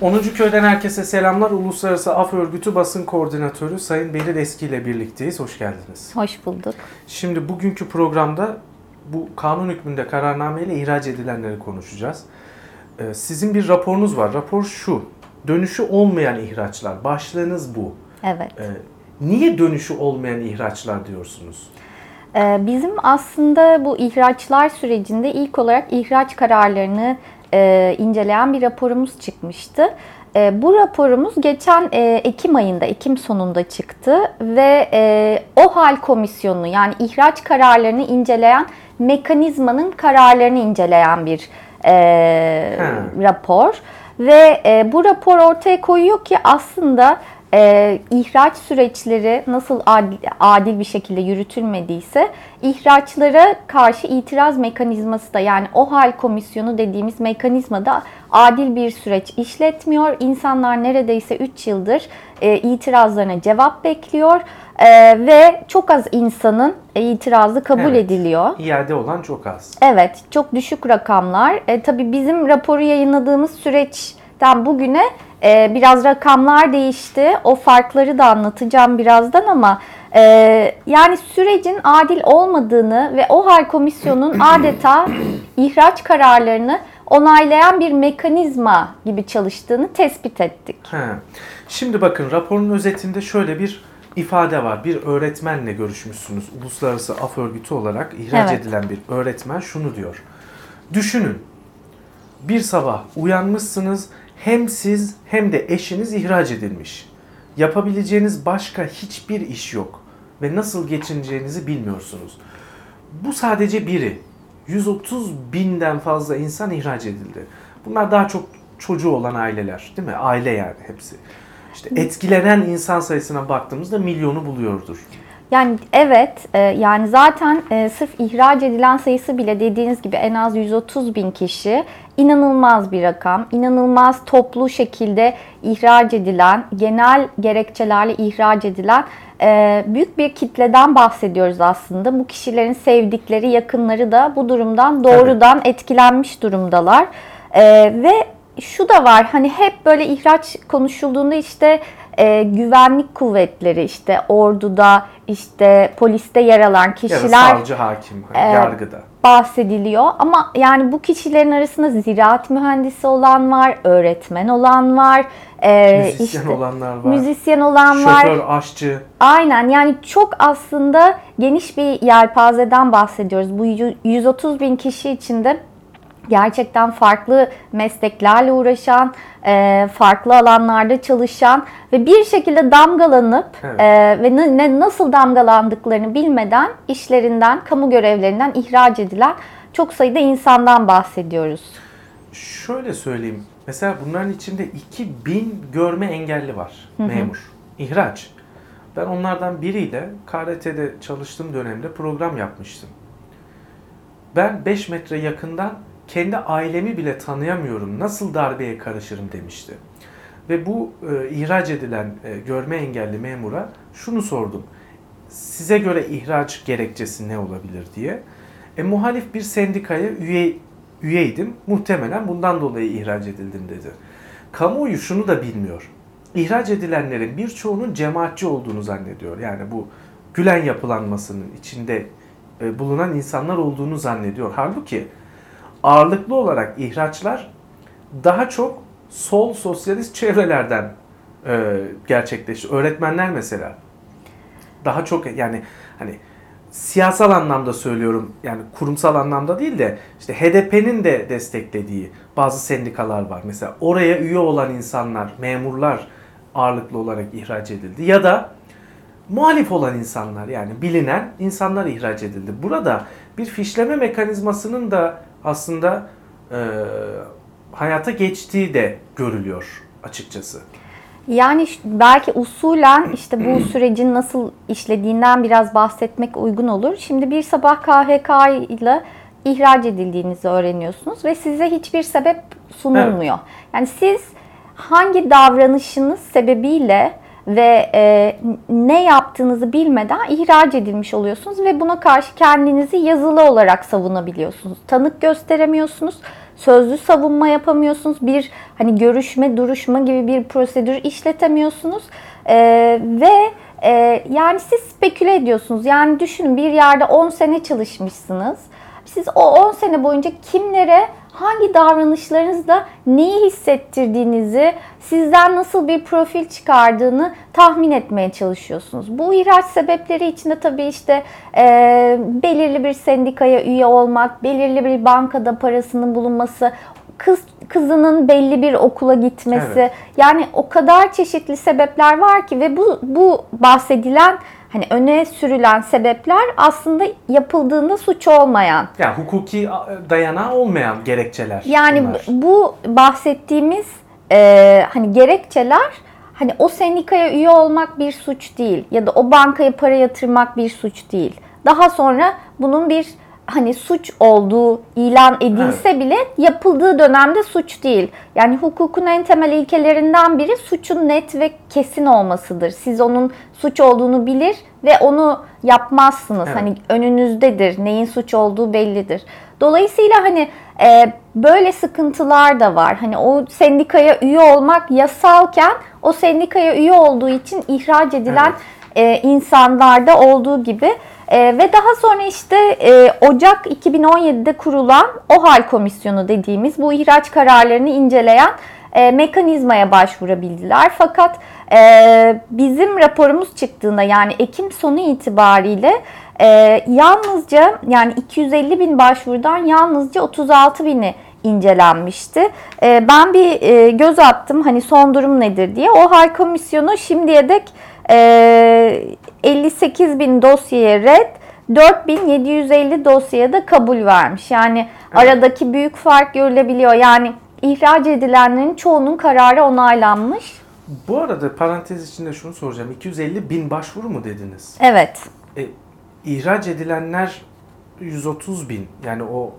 10. Köy'den herkese selamlar. Uluslararası Af Örgütü Basın Koordinatörü Sayın Beril Eski ile birlikteyiz. Hoş geldiniz. Hoş bulduk. Şimdi bugünkü programda bu kanun hükmünde kararname ile ihraç edilenleri konuşacağız. Ee, sizin bir raporunuz var. Rapor şu. Dönüşü olmayan ihraçlar. Başlığınız bu. Evet. Ee, niye dönüşü olmayan ihraçlar diyorsunuz? Ee, bizim aslında bu ihraçlar sürecinde ilk olarak ihraç kararlarını e, inceleyen bir raporumuz çıkmıştı. E, bu raporumuz geçen e, Ekim ayında, Ekim sonunda çıktı ve e, o hal komisyonu yani ihraç kararlarını inceleyen mekanizmanın kararlarını inceleyen bir e, rapor. Ve e, bu rapor ortaya koyuyor ki aslında e, ihraç süreçleri nasıl adil, adil bir şekilde yürütülmediyse ihraçlara karşı itiraz mekanizması da yani o hal komisyonu dediğimiz mekanizmada adil bir süreç işletmiyor. İnsanlar neredeyse 3 yıldır e, itirazlarına cevap bekliyor e, ve çok az insanın itirazı kabul Evet. ediliyor. İade olan çok az. Evet, çok düşük rakamlar. E, tabii bizim raporu yayınladığımız süreçten bugüne e, biraz rakamlar değişti. O farkları da anlatacağım birazdan ama e, yani sürecin adil olmadığını ve o hal komisyonun adeta ihraç kararlarını onaylayan bir mekanizma gibi çalıştığını tespit ettik. He. Şimdi bakın raporun özetinde şöyle bir ifade var. Bir öğretmenle görüşmüşsünüz. Uluslararası Af Örgütü olarak ihraç Evet. edilen bir öğretmen şunu diyor. Düşünün. Bir sabah uyanmışsınız. Hem siz hem de eşiniz ihraç edilmiş. Yapabileceğiniz başka hiçbir iş yok ve nasıl geçineceğinizi bilmiyorsunuz. Bu sadece biri. 130 binden fazla insan ihraç edildi. Bunlar daha çok çocuğu olan aileler değil mi? Aile yani hepsi. İşte etkilenen insan sayısına baktığımızda milyonu buluyordur. Yani evet, e, yani zaten e, sırf ihraç edilen sayısı bile dediğiniz gibi en az 130 bin kişi inanılmaz bir rakam. İnanılmaz toplu şekilde ihraç edilen, genel gerekçelerle ihraç edilen e, büyük bir kitleden bahsediyoruz aslında. Bu kişilerin sevdikleri, yakınları da bu durumdan doğrudan etkilenmiş durumdalar. E, ve şu da var hani hep böyle ihraç konuşulduğunda işte e, güvenlik kuvvetleri işte orduda işte poliste yer alan Ya kişiler savcı, hakim, hani e, yargıda. bahsediliyor ama yani bu kişilerin arasında ziraat mühendisi olan var, öğretmen olan var, e, Müzisyen işte olanlar var. müzisyen olan var. Şoför, aşçı. Aynen yani çok aslında geniş bir yelpazeden bahsediyoruz. Bu yu- 130 bin kişi içinde gerçekten farklı mesleklerle uğraşan, e, farklı alanlarda çalışan ve bir şekilde damgalanıp Evet. e, ve ne, nasıl damgalandıklarını bilmeden işlerinden, kamu görevlerinden ihraç edilen çok sayıda insandan bahsediyoruz. Şöyle söyleyeyim. Mesela bunların içinde 2000 görme engelli var. Memur. İhraç. Ben onlardan biriyle KRT'de çalıştığım dönemde program yapmıştım. Ben 5 metre yakından kendi ailemi bile tanıyamıyorum. Nasıl darbeye karışırım demişti. Ve bu e, ihraç edilen e, görme engelli memura şunu sordum. Size göre ihraç gerekçesi ne olabilir diye. E, muhalif bir sendikaya üye üyeydim. Muhtemelen bundan dolayı ihraç edildim dedi. Kamuoyu şunu da bilmiyor. İhraç edilenlerin birçoğunun cemaatçi olduğunu zannediyor. Yani bu Gülen yapılanmasının içinde e, bulunan insanlar olduğunu zannediyor. Halbuki ağırlıklı olarak ihraçlar daha çok sol sosyalist çevrelerden e, gerçekleşti. Öğretmenler mesela daha çok yani hani siyasal anlamda söylüyorum yani kurumsal anlamda değil de işte HDP'nin de desteklediği bazı sendikalar var. Mesela oraya üye olan insanlar, memurlar ağırlıklı olarak ihraç edildi ya da muhalif olan insanlar yani bilinen insanlar ihraç edildi. Burada bir fişleme mekanizmasının da aslında e, hayata geçtiği de görülüyor açıkçası. Yani belki usulen işte bu sürecin nasıl işlediğinden biraz bahsetmek uygun olur. Şimdi bir sabah KHK ile ihraç edildiğinizi öğreniyorsunuz ve size hiçbir sebep sunulmuyor. Yani siz hangi davranışınız sebebiyle ve e, ne yaptığınızı bilmeden ihraç edilmiş oluyorsunuz ve buna karşı kendinizi yazılı olarak savunabiliyorsunuz. Tanık gösteremiyorsunuz. sözlü savunma yapamıyorsunuz. Bir hani görüşme, duruşma gibi bir prosedür işletemiyorsunuz. E, ve e, yani siz speküle ediyorsunuz. Yani düşünün bir yerde 10 sene çalışmışsınız. Siz o 10 sene boyunca kimlere hangi davranışlarınızla neyi hissettirdiğinizi, sizden nasıl bir profil çıkardığını tahmin etmeye çalışıyorsunuz. Bu ihraç sebepleri içinde tabii işte e, belirli bir sendikaya üye olmak, belirli bir bankada parasının bulunması, kız kızının belli bir okula gitmesi. Evet. Yani o kadar çeşitli sebepler var ki ve bu bu bahsedilen hani öne sürülen sebepler aslında yapıldığında suç olmayan. Yani hukuki dayanağı olmayan gerekçeler. Yani bunlar. bu bahsettiğimiz e, hani gerekçeler hani o sendikaya üye olmak bir suç değil ya da o bankaya para yatırmak bir suç değil. Daha sonra bunun bir hani suç olduğu ilan edilse bile yapıldığı dönemde suç değil. Yani hukukun en temel ilkelerinden biri suçun net ve kesin olmasıdır. Siz onun suç olduğunu bilir ve onu yapmazsınız. Evet. Hani önünüzdedir. Neyin suç olduğu bellidir. Dolayısıyla hani e, böyle sıkıntılar da var. Hani o sendikaya üye olmak yasalken o sendikaya üye olduğu için ihraç edilen e, insanlarda olduğu gibi E, ve daha sonra işte e, Ocak 2017'de kurulan OHAL Komisyonu dediğimiz bu ihraç kararlarını inceleyen e, mekanizmaya başvurabildiler. Fakat e, bizim raporumuz çıktığında yani Ekim sonu itibariyle e, yalnızca yani 250 bin başvurudan yalnızca 36 bini incelenmişti. E, ben bir e, göz attım hani son durum nedir diye. O hal komisyonu şimdiye dek e, 58 bin dosyaya red, 4750 dosyaya da kabul vermiş. Yani aradaki büyük fark görülebiliyor. Yani ihraç edilenlerin çoğunun kararı onaylanmış. Bu arada parantez içinde şunu soracağım. 250 bin başvuru mu dediniz? Evet. E, ihraç edilenler 130 bin. Yani o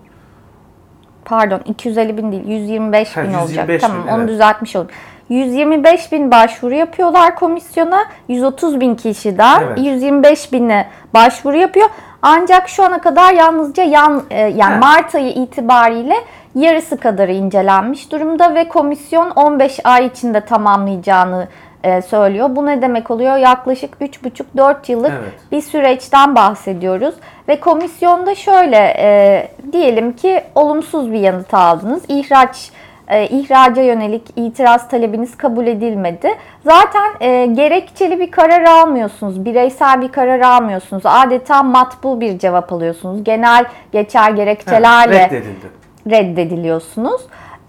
Pardon 250 bin değil 125 Ha, bin olacak. 125 Tamam bin, onu evet. düzeltmiş oldum. 125 bin başvuru yapıyorlar komisyona. 130 bin kişiden Evet. 125 bini başvuru yapıyor. Ancak şu ana kadar yalnızca yan, e, yani Ha. Mart ayı itibariyle yarısı kadarı incelenmiş durumda ve komisyon 15 ay içinde tamamlayacağını e, söylüyor. Bu ne demek oluyor? Yaklaşık 3,5-4 yıllık Evet. bir süreçten bahsediyoruz. Ve komisyonda şöyle e, diyelim ki olumsuz bir yanıt aldınız. İhraç e, ihraca yönelik itiraz talebiniz kabul edilmedi. Zaten e, gerekçeli bir karar almıyorsunuz. Bireysel bir karar almıyorsunuz. Adeta matbu bir cevap alıyorsunuz. Genel geçer gerekçelerle reddedildi. reddediliyorsunuz.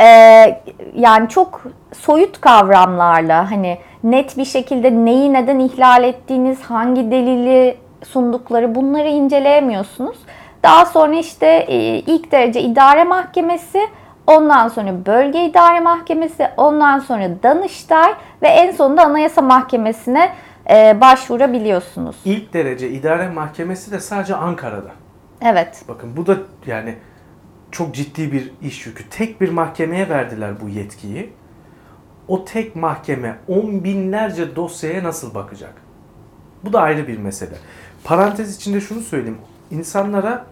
Ee, yani çok soyut kavramlarla hani net bir şekilde neyi neden ihlal ettiğiniz, hangi delili sundukları bunları inceleyemiyorsunuz. Daha sonra işte e, ilk derece idare mahkemesi, ondan sonra bölge idare mahkemesi, ondan sonra Danıştay ve en sonunda Anayasa Mahkemesi'ne e, başvurabiliyorsunuz. İlk derece idare mahkemesi de sadece Ankara'da. Evet. Bakın bu da yani çok ciddi bir iş yükü. Tek bir mahkemeye verdiler bu yetkiyi. O tek mahkeme on binlerce dosyaya nasıl bakacak? Bu da ayrı bir mesele. Parantez içinde şunu söyleyeyim. İnsanlara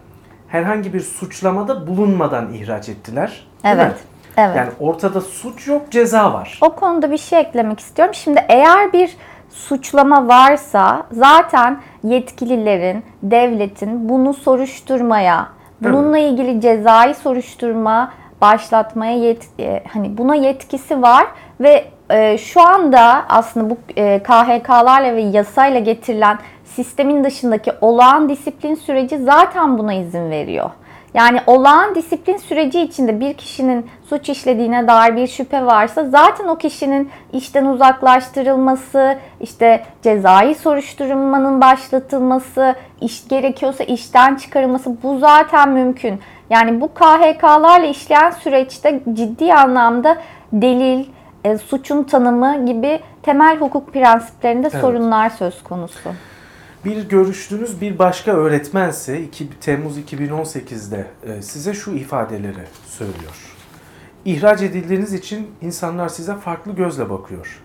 herhangi bir suçlamada bulunmadan ihraç ettiler. Değil mi? Evet. Evet. Yani ortada suç yok, ceza var. O konuda bir şey eklemek istiyorum. Şimdi eğer bir suçlama varsa zaten yetkililerin, devletin bunu soruşturmaya, bununla ilgili cezai soruşturma başlatmaya yet, e, hani buna yetkisi var ve e, şu anda aslında bu e, KHK'larla ve yasayla getirilen sistemin dışındaki olağan disiplin süreci zaten buna izin veriyor. Yani olağan disiplin süreci içinde bir kişinin suç işlediğine dair bir şüphe varsa zaten o kişinin işten uzaklaştırılması, işte cezai soruşturmanın başlatılması, iş gerekiyorsa işten çıkarılması bu zaten mümkün. Yani bu KHK'larla işleyen süreçte ciddi anlamda delil, e, suçun tanımı gibi temel hukuk prensiplerinde Evet. sorunlar söz konusu. Bir görüştüğünüz bir başka öğretmense 2 Temmuz 2018'de e, size şu ifadeleri söylüyor. İhraç edildiğiniz için insanlar size farklı gözle bakıyor.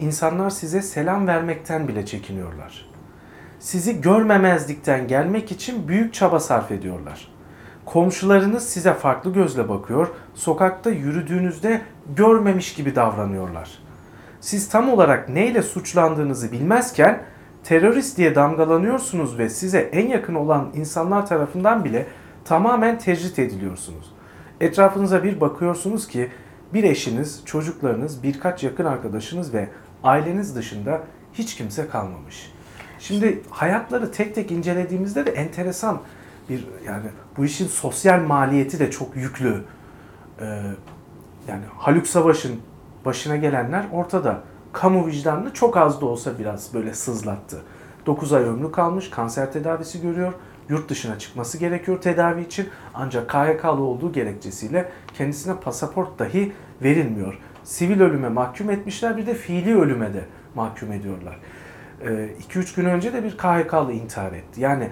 İnsanlar size selam vermekten bile çekiniyorlar. Sizi görmemezlikten gelmek için büyük çaba sarf ediyorlar. Komşularınız size farklı gözle bakıyor. Sokakta yürüdüğünüzde görmemiş gibi davranıyorlar. Siz tam olarak neyle suçlandığınızı bilmezken terörist diye damgalanıyorsunuz ve size en yakın olan insanlar tarafından bile tamamen tecrit ediliyorsunuz. Etrafınıza bir bakıyorsunuz ki bir eşiniz, çocuklarınız, birkaç yakın arkadaşınız ve aileniz dışında hiç kimse kalmamış. Şimdi hayatları tek tek incelediğimizde de enteresan bir yani bu işin sosyal maliyeti de çok yüklü. Ee, yani Haluk Savaş'ın başına gelenler ortada. Kamu vicdanını çok az da olsa biraz böyle sızlattı. 9 ay ömrü kalmış, kanser tedavisi görüyor. Yurt dışına çıkması gerekiyor tedavi için. Ancak KYK'lı olduğu gerekçesiyle kendisine pasaport dahi verilmiyor. Sivil ölüme mahkum etmişler bir de fiili ölüme de mahkum ediyorlar. 2-3 gün önce de bir KHK'lı intihar etti. Yani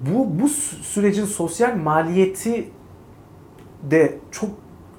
bu, bu sü- sürecin sosyal maliyeti de çok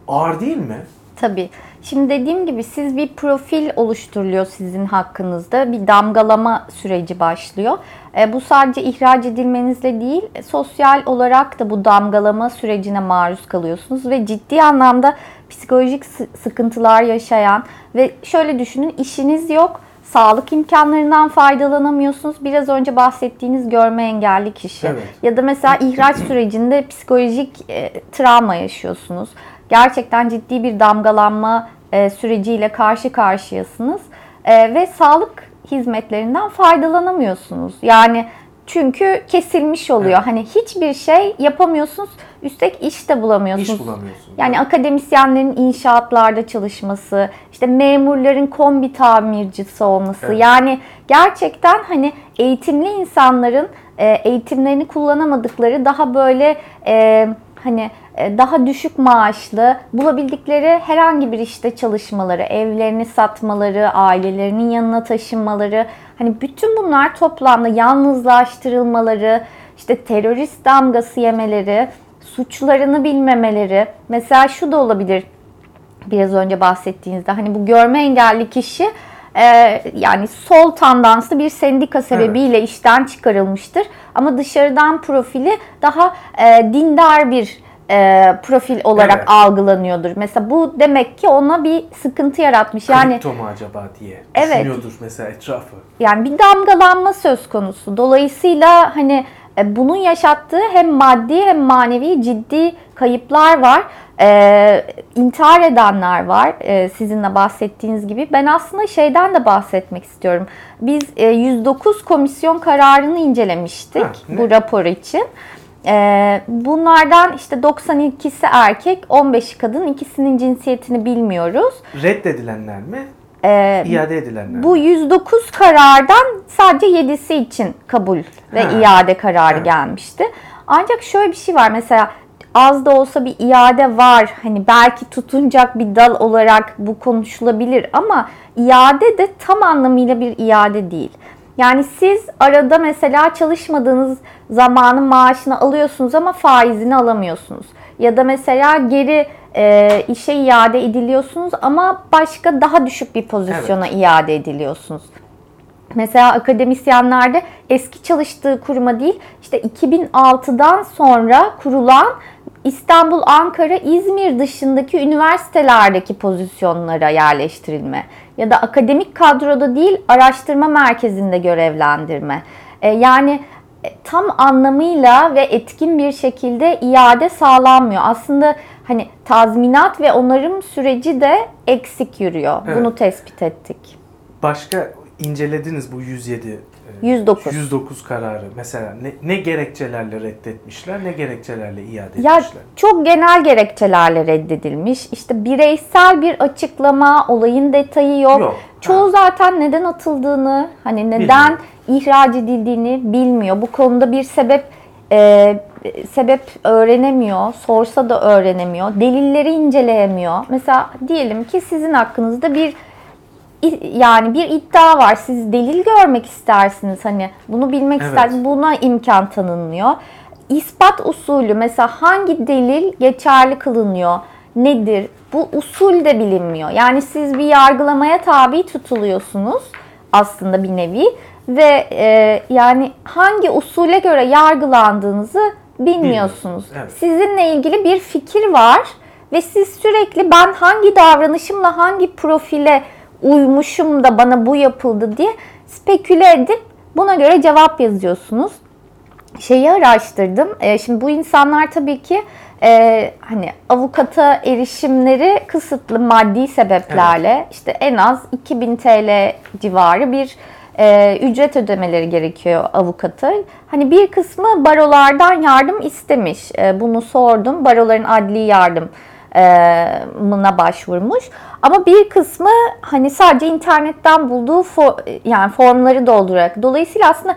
ağır değil mi? Tabii. Şimdi dediğim gibi siz bir profil oluşturuluyor sizin hakkınızda. Bir damgalama süreci başlıyor. E, bu sadece ihraç edilmenizle değil, sosyal olarak da bu damgalama sürecine maruz kalıyorsunuz ve ciddi anlamda psikolojik sı- sıkıntılar yaşayan ve şöyle düşünün işiniz yok, sağlık imkanlarından faydalanamıyorsunuz. Biraz önce bahsettiğiniz görme engelli kişi. Evet. Ya da mesela ihraç sürecinde psikolojik e, travma yaşıyorsunuz. Gerçekten ciddi bir damgalanma e, süreciyle karşı karşıyasınız. E, ve sağlık hizmetlerinden faydalanamıyorsunuz. Yani çünkü kesilmiş oluyor. Evet. Hani hiçbir şey yapamıyorsunuz. Üstelik iş de bulamıyorsunuz. İş bulamıyorsun. Yani akademisyenlerin inşaatlarda çalışması, işte memurların kombi tamircisi olması. Evet. Yani gerçekten hani eğitimli insanların e, eğitimlerini kullanamadıkları daha böyle e, hani e, daha düşük maaşlı bulabildikleri herhangi bir işte çalışmaları, evlerini satmaları, ailelerinin yanına taşınmaları, hani bütün bunlar toplamda yalnızlaştırılmaları, işte terörist damgası yemeleri, suçlarını bilmemeleri. Mesela şu da olabilir biraz önce bahsettiğinizde hani bu görme engelli kişi e, yani sol tandanslı bir sendika sebebiyle işten çıkarılmıştır. Ama dışarıdan profili daha e, dindar bir e, profil olarak Evet. algılanıyordur. Mesela bu demek ki ona bir sıkıntı yaratmış. Yani Kripto mu acaba diye Evet. düşünüyordur mesela etrafı. yani bir damgalanma söz konusu. Dolayısıyla hani e, bunun yaşattığı hem maddi hem manevi ciddi kayıplar var. Ee, intihar edenler var ee, sizinle bahsettiğiniz gibi. Ben aslında şeyden de bahsetmek istiyorum. Biz e, 109 komisyon kararını incelemiştik Ha, ne? bu rapor için. Ee, bunlardan işte 92'si erkek, 15'i kadın, ikisinin cinsiyetini bilmiyoruz. Reddedilenler mi? Ee, İade edilenler bu 109 karardan sadece 7'si için kabul ve Ha. iade kararı Evet. gelmişti. Ancak şöyle bir şey var mesela az da olsa bir iade var. Hani belki tutunacak bir dal olarak bu konuşulabilir ama iade de tam anlamıyla bir iade değil. Yani siz arada mesela çalışmadığınız zamanın maaşını alıyorsunuz ama faizini alamıyorsunuz. Ya da mesela geri e, işe iade ediliyorsunuz ama başka daha düşük bir pozisyona iade ediliyorsunuz. Mesela akademisyenlerde eski çalıştığı kuruma değil işte 2006'dan sonra kurulan İstanbul, Ankara, İzmir dışındaki üniversitelerdeki pozisyonlara yerleştirilme ya da akademik kadroda değil araştırma merkezinde görevlendirme. E, yani e, tam anlamıyla ve etkin bir şekilde iade sağlanmıyor. Aslında hani tazminat ve onarım süreci de eksik yürüyor. Evet. Bunu tespit ettik. Başka incelediniz bu 107 e, 109. 109 kararı. Mesela ne, ne gerekçelerle reddetmişler, ne gerekçelerle iade Ya etmişler? çok genel gerekçelerle reddedilmiş. İşte bireysel bir açıklama, olayın detayı yok. Yok. Çoğu Ha. zaten neden atıldığını, hani neden ihraç edildiğini bilmiyor. Bu konuda bir sebep e, sebep öğrenemiyor, sorsa da öğrenemiyor, delilleri inceleyemiyor. Mesela diyelim ki sizin hakkınızda bir yani bir iddia var. Siz delil görmek istersiniz hani bunu bilmek Evet. istersiniz. Buna imkan tanınmıyor. İspat usulü mesela hangi delil geçerli kılınıyor? Nedir? Bu usul de bilinmiyor. Yani siz bir yargılamaya tabi tutuluyorsunuz aslında bir nevi ve e, yani hangi usule göre yargılandığınızı bilmiyorsunuz. Evet. Sizinle ilgili bir fikir var ve siz sürekli ben hangi davranışımla hangi profile uymuşum da bana bu yapıldı diye speküle edip buna göre cevap yazıyorsunuz. Şeyi araştırdım. E, şimdi bu insanlar tabii ki e, hani avukata erişimleri kısıtlı maddi sebeplerle işte en az 2000 TL civarı bir e, ücret ödemeleri gerekiyor avukata. Hani bir kısmı barolardan yardım istemiş. E, bunu sordum. Baroların adli yardım mına başvurmuş. Ama bir kısmı hani sadece internetten bulduğu fo- yani formları doldurarak. Dolayısıyla aslında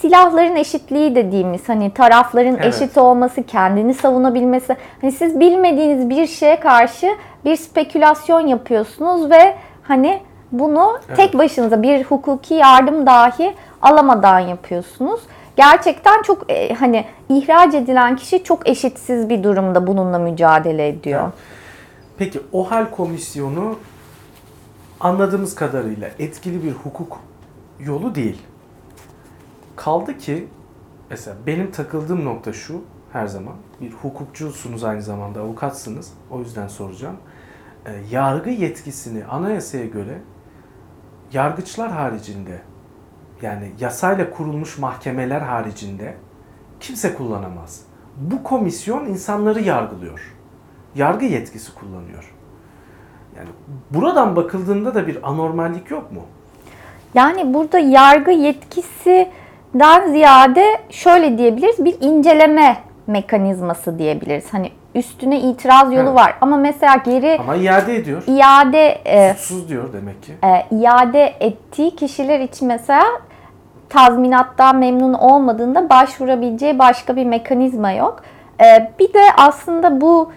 silahların eşitliği dediğimiz hani tarafların Evet. eşit olması, kendini savunabilmesi. Hani siz bilmediğiniz bir şeye karşı bir spekülasyon yapıyorsunuz ve hani bunu Evet. tek başınıza bir hukuki yardım dahi alamadan yapıyorsunuz. Gerçekten çok e, hani ihraç edilen kişi çok eşitsiz bir durumda bununla mücadele ediyor. Evet. Peki OHAL komisyonu anladığımız kadarıyla etkili bir hukuk yolu değil. Kaldı ki mesela benim takıldığım nokta şu her zaman bir hukukçusunuz aynı zamanda avukatsınız o yüzden soracağım. E, yargı yetkisini anayasaya göre yargıçlar haricinde yani yasayla kurulmuş mahkemeler haricinde kimse kullanamaz. Bu komisyon insanları yargılıyor. Yargı yetkisi kullanıyor. Yani buradan bakıldığında da bir anormallik yok mu? Yani burada yargı yetkisinden ziyade şöyle diyebiliriz bir inceleme mekanizması diyebiliriz. Hani üstüne itiraz yolu Evet. var ama mesela geri Ama iade ediyor. iade e, Suçsuz diyor demek ki. e, iade ettiği kişiler için mesela tazminattan memnun olmadığında başvurabileceği başka bir mekanizma yok. E, bir de aslında bu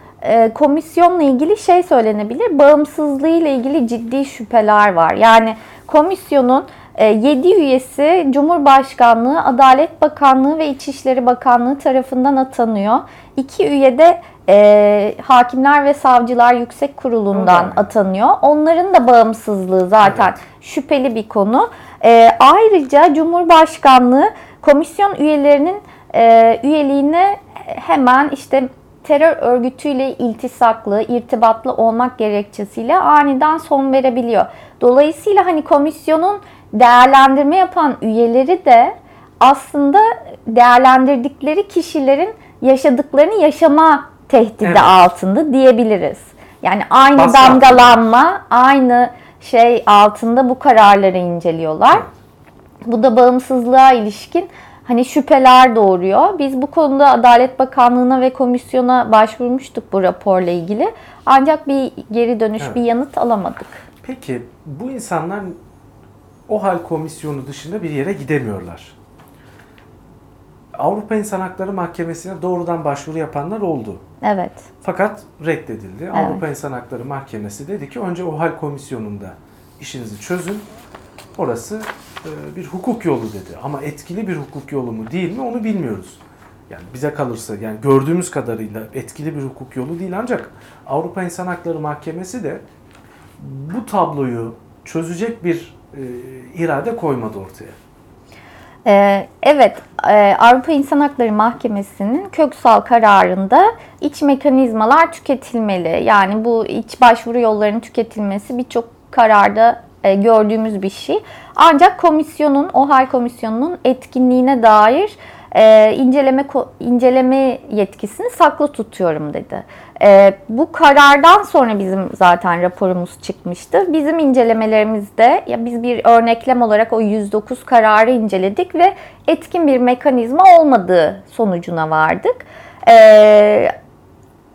komisyonla ilgili şey söylenebilir. Bağımsızlığı ile ilgili ciddi şüpheler var. Yani komisyonun 7 üyesi Cumhurbaşkanlığı, Adalet Bakanlığı ve İçişleri Bakanlığı tarafından atanıyor. 2 üye de e, Hakimler ve Savcılar Yüksek Kurulu'ndan Evet. atanıyor. Onların da bağımsızlığı zaten Evet. şüpheli bir konu. E, ayrıca Cumhurbaşkanlığı komisyon üyelerinin e, üyeliğine hemen işte terör örgütüyle iltisaklı, irtibatlı olmak gerekçesiyle aniden son verebiliyor. Dolayısıyla hani komisyonun değerlendirme yapan üyeleri de aslında değerlendirdikleri kişilerin yaşadıklarını yaşama tehdidi Evet. altında diyebiliriz. Yani aynı Baskı damgalanma, aynı şey altında bu kararları inceliyorlar. Bu da bağımsızlığa ilişkin hani şüpheler doğuruyor. Biz bu konuda Adalet Bakanlığı'na ve komisyona başvurmuştuk bu raporla ilgili. Ancak bir geri dönüş, Evet. bir yanıt alamadık. Peki bu insanlar OHAL komisyonu dışında bir yere gidemiyorlar. Avrupa İnsan Hakları Mahkemesi'ne doğrudan başvuru yapanlar oldu. Evet. Fakat reddedildi. Avrupa İnsan Hakları Mahkemesi dedi ki önce OHAL komisyonunda işinizi çözün. Orası bir hukuk yolu dedi. Ama etkili bir hukuk yolu mu değil mi onu bilmiyoruz. Yani bize kalırsa yani gördüğümüz kadarıyla etkili bir hukuk yolu değil ancak Avrupa İnsan Hakları Mahkemesi de bu tabloyu çözecek bir e, irade koymadı ortaya. Ee, evet, e, Avrupa İnsan Hakları Mahkemesi'nin köksal kararında iç mekanizmalar tüketilmeli. Yani bu iç başvuru yollarının tüketilmesi birçok kararda e, gördüğümüz bir şey. Ancak komisyonun, OHAL komisyonunun etkinliğine dair e, inceleme inceleme yetkisini saklı tutuyorum dedi. E, bu karardan sonra bizim zaten raporumuz çıkmıştı. Bizim incelemelerimizde ya biz bir örneklem olarak o 109 kararı inceledik ve etkin bir mekanizma olmadığı sonucuna vardık. E,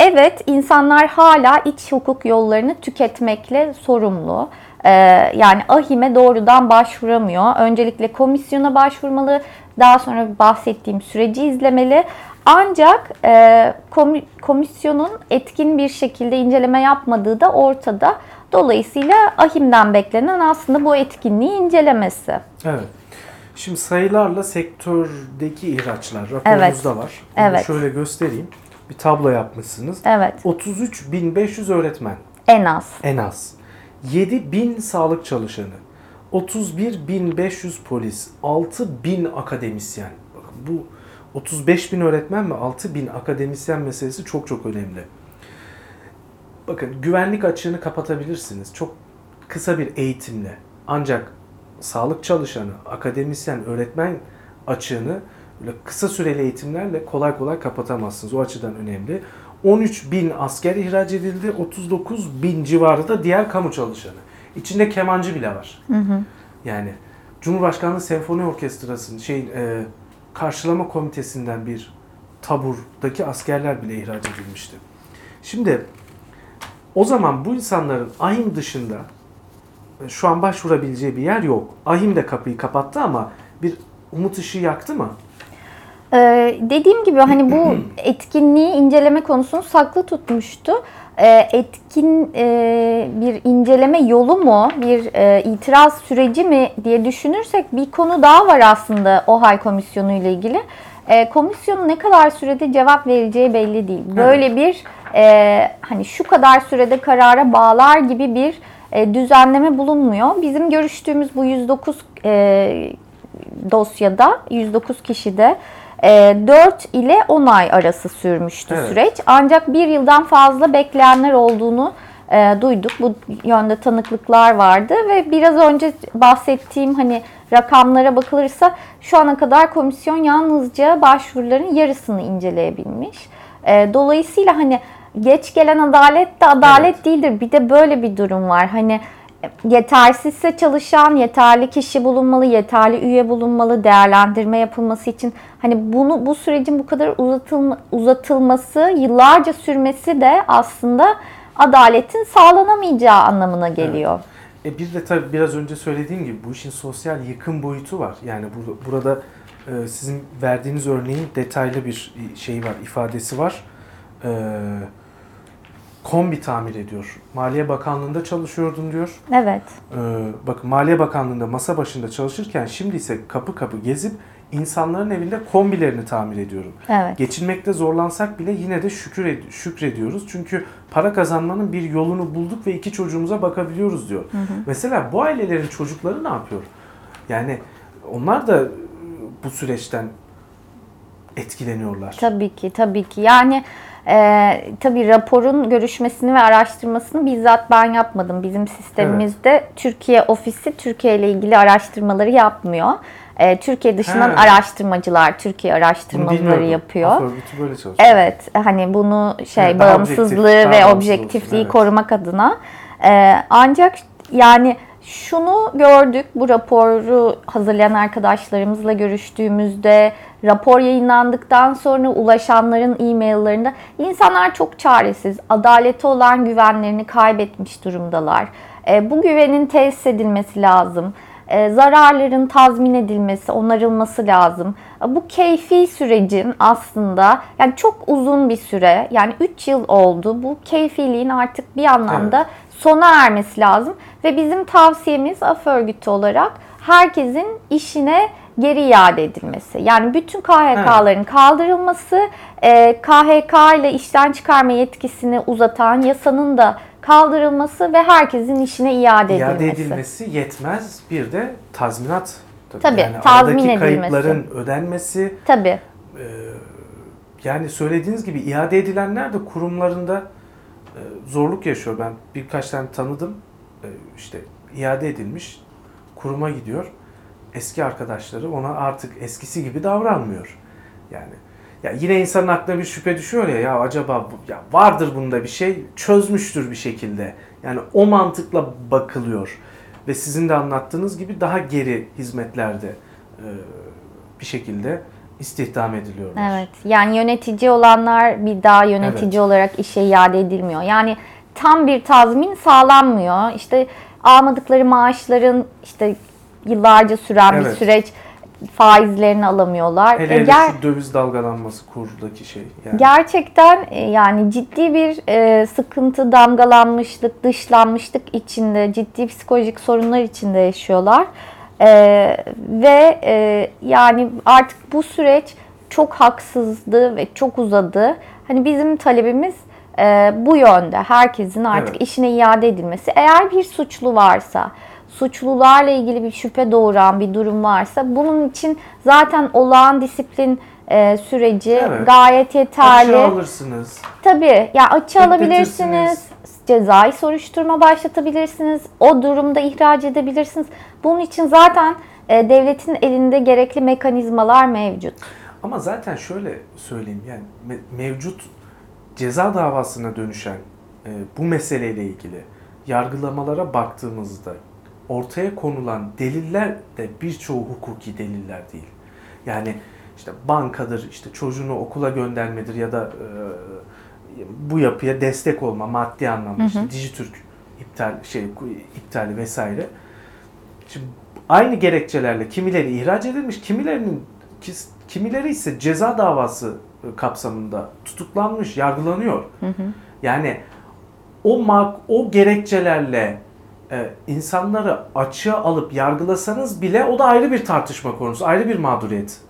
Evet, insanlar hala iç hukuk yollarını tüketmekle sorumlu. Ee, yani ahime doğrudan başvuramıyor. Öncelikle komisyona başvurmalı, daha sonra bahsettiğim süreci izlemeli. Ancak e, komi- komisyonun etkin bir şekilde inceleme yapmadığı da ortada. Dolayısıyla ahimden beklenen aslında bu etkinliği incelemesi. Evet. Şimdi sayılarla sektördeki ihraçlar raporunuzda var. Onu Evet. şöyle göstereyim. Bir tablo yapmışsınız. Evet, 33.500 öğretmen en az. en az. 7.000 sağlık çalışanı. 31.500 polis. 6.000 akademisyen. Bakın bu 35 bin öğretmen ve 6 bin akademisyen meselesi çok çok önemli. Bakın güvenlik açığını kapatabilirsiniz. Çok kısa bir eğitimle. Ancak sağlık çalışanı, akademisyen, öğretmen açığını böyle kısa süreli eğitimlerle kolay kolay kapatamazsınız. O açıdan önemli. 13 bin asker ihraç edildi. 39 bin civarı da diğer kamu çalışanı. İçinde kemancı bile var. Yani Cumhurbaşkanlığı Senfoni Orkestrası'nın şeyin e, karşılama komitesinden bir taburdaki askerler bile ihraç edilmişti. Şimdi o zaman bu insanların ahim dışında e, şu an başvurabileceği bir yer yok. Ahim de kapıyı kapattı ama bir umut ışığı yaktı mı? Ee, dediğim gibi hani bu etkinliği inceleme konusunu saklı tutmuştu. Ee, etkin e, bir inceleme yolu mu, bir e, itiraz süreci mi diye düşünürsek bir konu daha var aslında OHAL komisyonu ile ilgili. E, komisyonun ne kadar sürede cevap vereceği belli değil. Böyle bir e, hani şu kadar sürede karara bağlar gibi bir e, düzenleme bulunmuyor. Bizim görüştüğümüz bu 109 e, dosyada 109 kişide 4 ile 10 ay arası sürmüştü Evet. süreç. Ancak bir yıldan fazla bekleyenler olduğunu e, duyduk. Bu yönde tanıklıklar vardı ve biraz önce bahsettiğim hani rakamlara bakılırsa şu ana kadar komisyon yalnızca başvuruların yarısını inceleyebilmiş. E, dolayısıyla hani geç gelen adalet de adalet Evet. değildir. Bir de böyle bir durum var. Hani yetersizse çalışan, yeterli kişi bulunmalı, yeterli üye bulunmalı, değerlendirme yapılması için hani bunu bu sürecin bu kadar uzatılma, uzatılması, yıllarca sürmesi de aslında adaletin sağlanamayacağı anlamına geliyor. E bir de tabii biraz önce söylediğim gibi bu işin sosyal yıkım boyutu var. Yani bu- burada e, sizin verdiğiniz örneğin detaylı bir şey var, ifadesi var. E, kombi tamir ediyor. Maliye Bakanlığı'nda çalışıyordum diyor. Evet. E, bakın Maliye Bakanlığı'nda masa başında çalışırken şimdi ise kapı kapı gezip insanların evinde kombilerini tamir ediyorum. Evet. Geçinmekte zorlansak bile yine de şükür ed- şükrediyoruz. Çünkü para kazanmanın bir yolunu bulduk ve iki çocuğumuza bakabiliyoruz diyor. Mesela bu ailelerin çocukları ne yapıyor? Yani onlar da e, bu süreçten etkileniyorlar. Tabii ki, tabii ki. Yani e, tabii raporun görüşmesini ve araştırmasını bizzat ben yapmadım. Bizim sistemimizde Türkiye ofisi Türkiye ile ilgili araştırmaları yapmıyor. E, Türkiye dışından He. araştırmacılar Türkiye araştırmaları yapıyor. Böyle çalışıyor. Evet, hani bunu şey Evet, bağımsızlığı objektif, ve objektifliği evet. korumak adına. Ee, ancak yani şunu gördük bu raporu hazırlayan arkadaşlarımızla görüştüğümüzde rapor yayınlandıktan sonra ulaşanların e-maillerinde insanlar çok çaresiz, adalete olan güvenlerini kaybetmiş durumdalar. Ee, bu güvenin tesis edilmesi lazım. Ee, zararların tazmin edilmesi, onarılması lazım. Ee, Bu keyfi sürecin aslında yani çok uzun bir süre yani 3 yıl oldu. Bu keyfiliğin artık bir anlamda sona ermesi lazım ve bizim tavsiyemiz AF örgütü olarak herkesin işine geri iade edilmesi. Yani bütün KHK'ların kaldırılması, e, KHK ile işten çıkarma yetkisini uzatan yasanın da kaldırılması ve herkesin işine iade, İade edilmesi. edilmesi yetmez. Bir de tazminat. Tabii, yani tazmin aradaki edilmesi. kayıpların ödenmesi. Tabii. Yani söylediğiniz gibi iade edilenler de kurumlarında e, zorluk yaşıyor. Ben birkaç tane tanıdım. E, işte iade edilmiş. Kuruma gidiyor. Eski arkadaşları ona artık eskisi gibi davranmıyor. Yani ya yine insanın aklına bir şüphe düşüyor ya ya acaba ya vardır bunda bir şey çözmüştür bir şekilde. Yani o mantıkla bakılıyor ve sizin de anlattığınız gibi daha geri hizmetlerde e, bir şekilde istihdam ediliyorlar. Evet. Yani yönetici olanlar bir daha yönetici Evet. olarak işe iade edilmiyor. Yani tam bir tazmin sağlanmıyor. İşte almadıkları maaşların işte yıllarca süren bir Evet. süreç faizlerini alamıyorlar. Hele E, hele ger- şu döviz dalgalanması kurdaki şey. Yani. Gerçekten e, yani ciddi bir e, sıkıntı, damgalanmışlık, dışlanmışlık içinde, ciddi psikolojik sorunlar içinde yaşıyorlar. E, ve e, yani artık bu süreç çok haksızdı ve çok uzadı. Hani bizim talebimiz e, bu yönde. Herkesin artık Evet. işine iade edilmesi. Eğer bir suçlu varsa, suçlularla ilgili bir şüphe doğuran bir durum varsa bunun için zaten olağan disiplin e, süreci Evet. gayet yeterli. Aşağı alırsınız. Tabii ya açı alabilirsiniz. Cezai soruşturma başlatabilirsiniz. O durumda ihraç edebilirsiniz. Bunun için zaten e, devletin elinde gerekli mekanizmalar mevcut. Ama zaten şöyle söyleyeyim yani me- mevcut ceza davasına dönüşen e, bu meseleyle ilgili yargılamalara baktığımızda ortaya konulan deliller de birçoğu hukuki deliller değil. Yani işte bankadır, işte çocuğunu okula göndermedir ya da e, bu yapıya destek olma maddi anlamda işte Dijitürk iptal şey iptali vesaire. Şimdi aynı gerekçelerle kimileri ihraç edilmiş, kimilerinin kimileri ise ceza davası e, kapsamında tutuklanmış, yargılanıyor. Yani o mak o gerekçelerle e, insanları açığa alıp yargılasanız bile o da ayrı bir tartışma konusu, ayrı bir mağduriyet.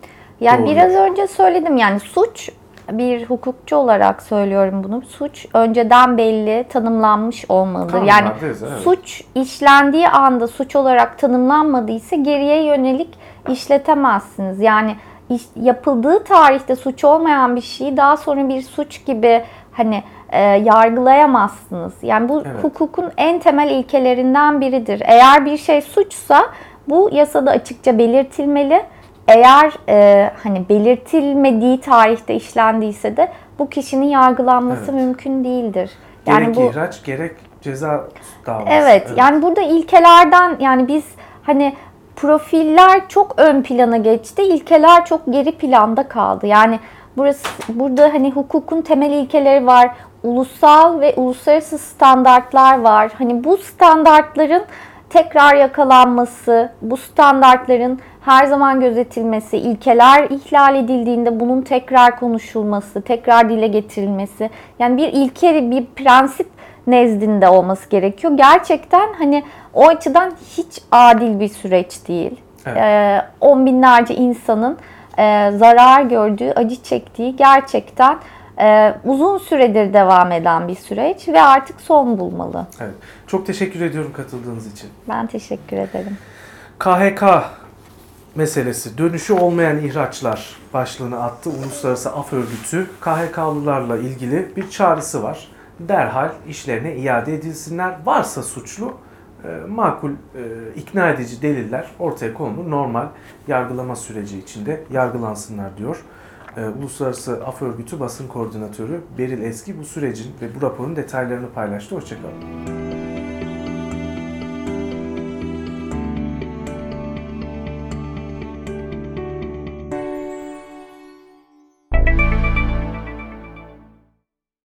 Yani Doğru. biraz önce söyledim yani suç bir hukukçu olarak söylüyorum bunu. Suç önceden belli tanımlanmış olmalıdır. Yani Kanunlardayız, evet. suç işlendiği anda suç olarak tanımlanmadıysa geriye yönelik işletemezsiniz. Yani iş- yapıldığı tarihte suç olmayan bir şeyi daha sonra bir suç gibi hani e, yargılayamazsınız. Yani bu Evet. hukukun en temel ilkelerinden biridir. Eğer bir şey suçsa bu yasada açıkça belirtilmeli. Eğer e, hani belirtilmediği tarihte işlendiyse de bu kişinin yargılanması Evet. mümkün değildir. gerek bu ihraç gerek ceza davası. Evet, yani burada ilkelerden yani biz hani profiller çok ön plana geçti, ilkeler çok geri planda kaldı. Yani burası burada hani hukukun temel ilkeleri var, ulusal ve uluslararası standartlar var. Hani bu standartların tekrar yakalanması, bu standartların her zaman gözetilmesi, ilkeler ihlal edildiğinde bunun tekrar konuşulması, tekrar dile getirilmesi. Yani bir ilke, bir prensip nezdinde olması gerekiyor. Gerçekten hani o açıdan hiç adil bir süreç değil. Evet. Ee, on binlerce insanın e, zarar gördüğü, acı çektiği gerçekten e, uzun süredir devam eden bir süreç ve artık son bulmalı. Evet. Çok teşekkür ediyorum katıldığınız için. Ben teşekkür ederim. KHK meselesi dönüşü olmayan ihraçlar başlığını attı Uluslararası Af Örgütü. KHK'lılarla ilgili bir çağrısı var. Derhal işlerine iade edilsinler. Varsa suçlu e, makul, e, ikna edici deliller ortaya konulur. Normal yargılama süreci içinde yargılansınlar diyor. E, Uluslararası Af Örgütü basın koordinatörü Beril Eski bu sürecin ve bu raporun detaylarını paylaştı. Hoşçakalın.